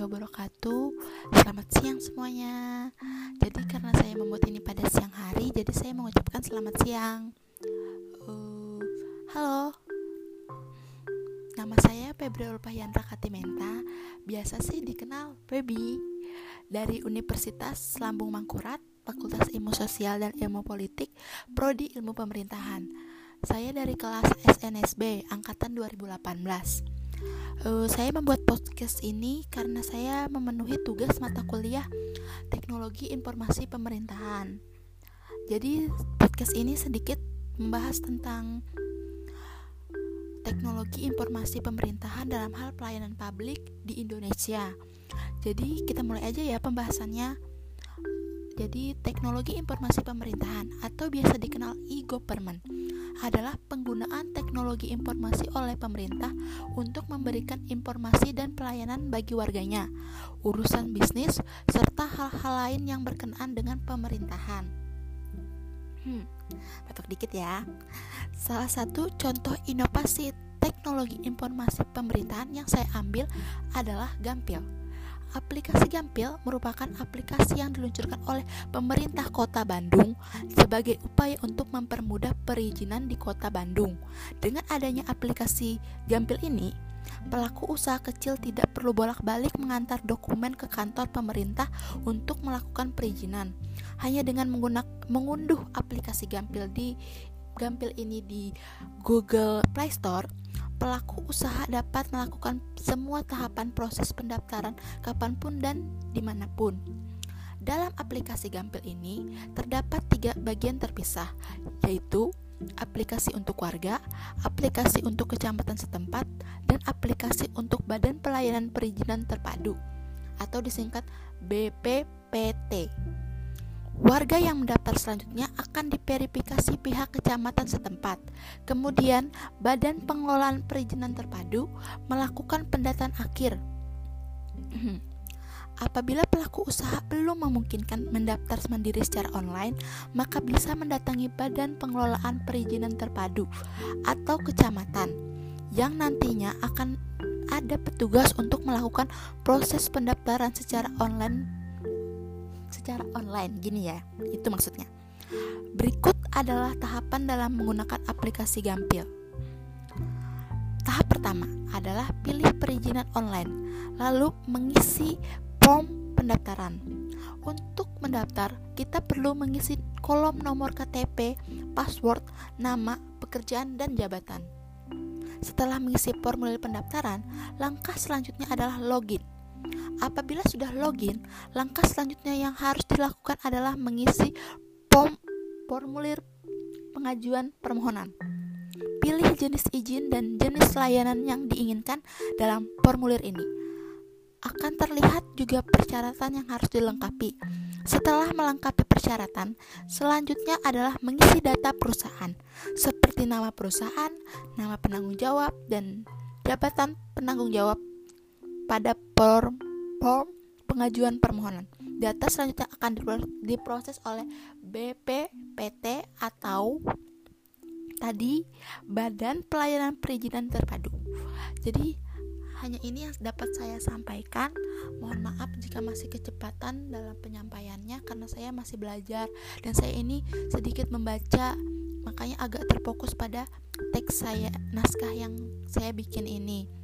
wabarakatuh. Selamat siang semuanya. Jadi karena saya membuat ini pada siang hari Jadi saya mengucapkan selamat siang. Uh, Halo. Nama saya Febri Ulpayandra Katimenta. Biasa sih dikenal Febi Dari Universitas Lambung Mangkurat Fakultas Ilmu Sosial dan Ilmu Politik Prodi Ilmu Pemerintahan. Saya dari kelas SNSB Angkatan 2018 uh, saya membuat podcast ini karena saya memenuhi tugas mata kuliah teknologi informasi pemerintahan. Jadi podcast ini sedikit membahas tentang teknologi informasi pemerintahan dalam hal pelayanan publik di Indonesia. Jadi kita mulai aja ya pembahasannya. Jadi, teknologi informasi pemerintahan atau biasa dikenal e-government adalah penggunaan teknologi informasi oleh pemerintah untuk memberikan informasi dan pelayanan bagi warganya, urusan bisnis, serta hal-hal lain yang berkenaan dengan pemerintahan. Hmm, batuk dikit ya. Salah satu contoh inovasi teknologi informasi pemerintahan yang saya ambil adalah Gampil Aplikasi Gampil merupakan aplikasi yang diluncurkan oleh pemerintah Kota Bandung sebagai upaya untuk mempermudah perizinan di Kota Bandung. Dengan adanya aplikasi Gampil ini, pelaku usaha kecil tidak perlu bolak-balik mengantar dokumen ke kantor pemerintah untuk melakukan perizinan. Hanya dengan mengunduh aplikasi Gampil di Gampil ini di Google Play Store pelaku usaha dapat melakukan semua tahapan proses pendaftaran kapan pun dan di mana pun. Dalam aplikasi Gampil ini terdapat tiga bagian terpisah, yaitu aplikasi untuk warga, aplikasi untuk kecamatan setempat, dan aplikasi untuk Badan Pelayanan Perizinan Terpadu atau disingkat BPPT. Warga yang mendaftar selanjutnya akan diverifikasi pihak kecamatan setempat. Kemudian, Badan Pengelolaan Perizinan Terpadu melakukan pendataan akhir. Apabila pelaku usaha belum memungkinkan mendaftar mandiri secara online, maka bisa mendatangi Badan Pengelolaan Perizinan Terpadu atau kecamatan yang nantinya akan ada petugas untuk melakukan proses pendaftaran secara online secara online. Gini ya itu maksudnya. Berikut adalah tahapan dalam menggunakan aplikasi Gampil. Tahap pertama adalah pilih perizinan online lalu mengisi form pendaftaran. Untuk mendaftar kita perlu mengisi kolom nomor KTP password nama pekerjaan dan jabatan. Setelah mengisi formulir pendaftaran, langkah selanjutnya adalah login. Apabila sudah login, langkah selanjutnya yang harus dilakukan adalah mengisi form formulir pengajuan permohonan. Pilih jenis izin dan jenis layanan yang diinginkan dalam formulir ini. Akan terlihat juga persyaratan yang harus dilengkapi. Setelah melengkapi persyaratan, selanjutnya adalah mengisi data perusahaan, seperti nama perusahaan, nama penanggung jawab, dan jabatan penanggung jawab pada form, form pengajuan permohonan. Data selanjutnya akan diproses oleh BPPT atau tadi Badan Pelayanan Perizinan Terpadu. Jadi hanya ini yang dapat saya sampaikan. Mohon maaf jika masih kecepatan dalam penyampaiannya karena saya masih belajar dan saya ini sedikit membaca makanya agak terfokus pada teks saya naskah yang saya bikin ini.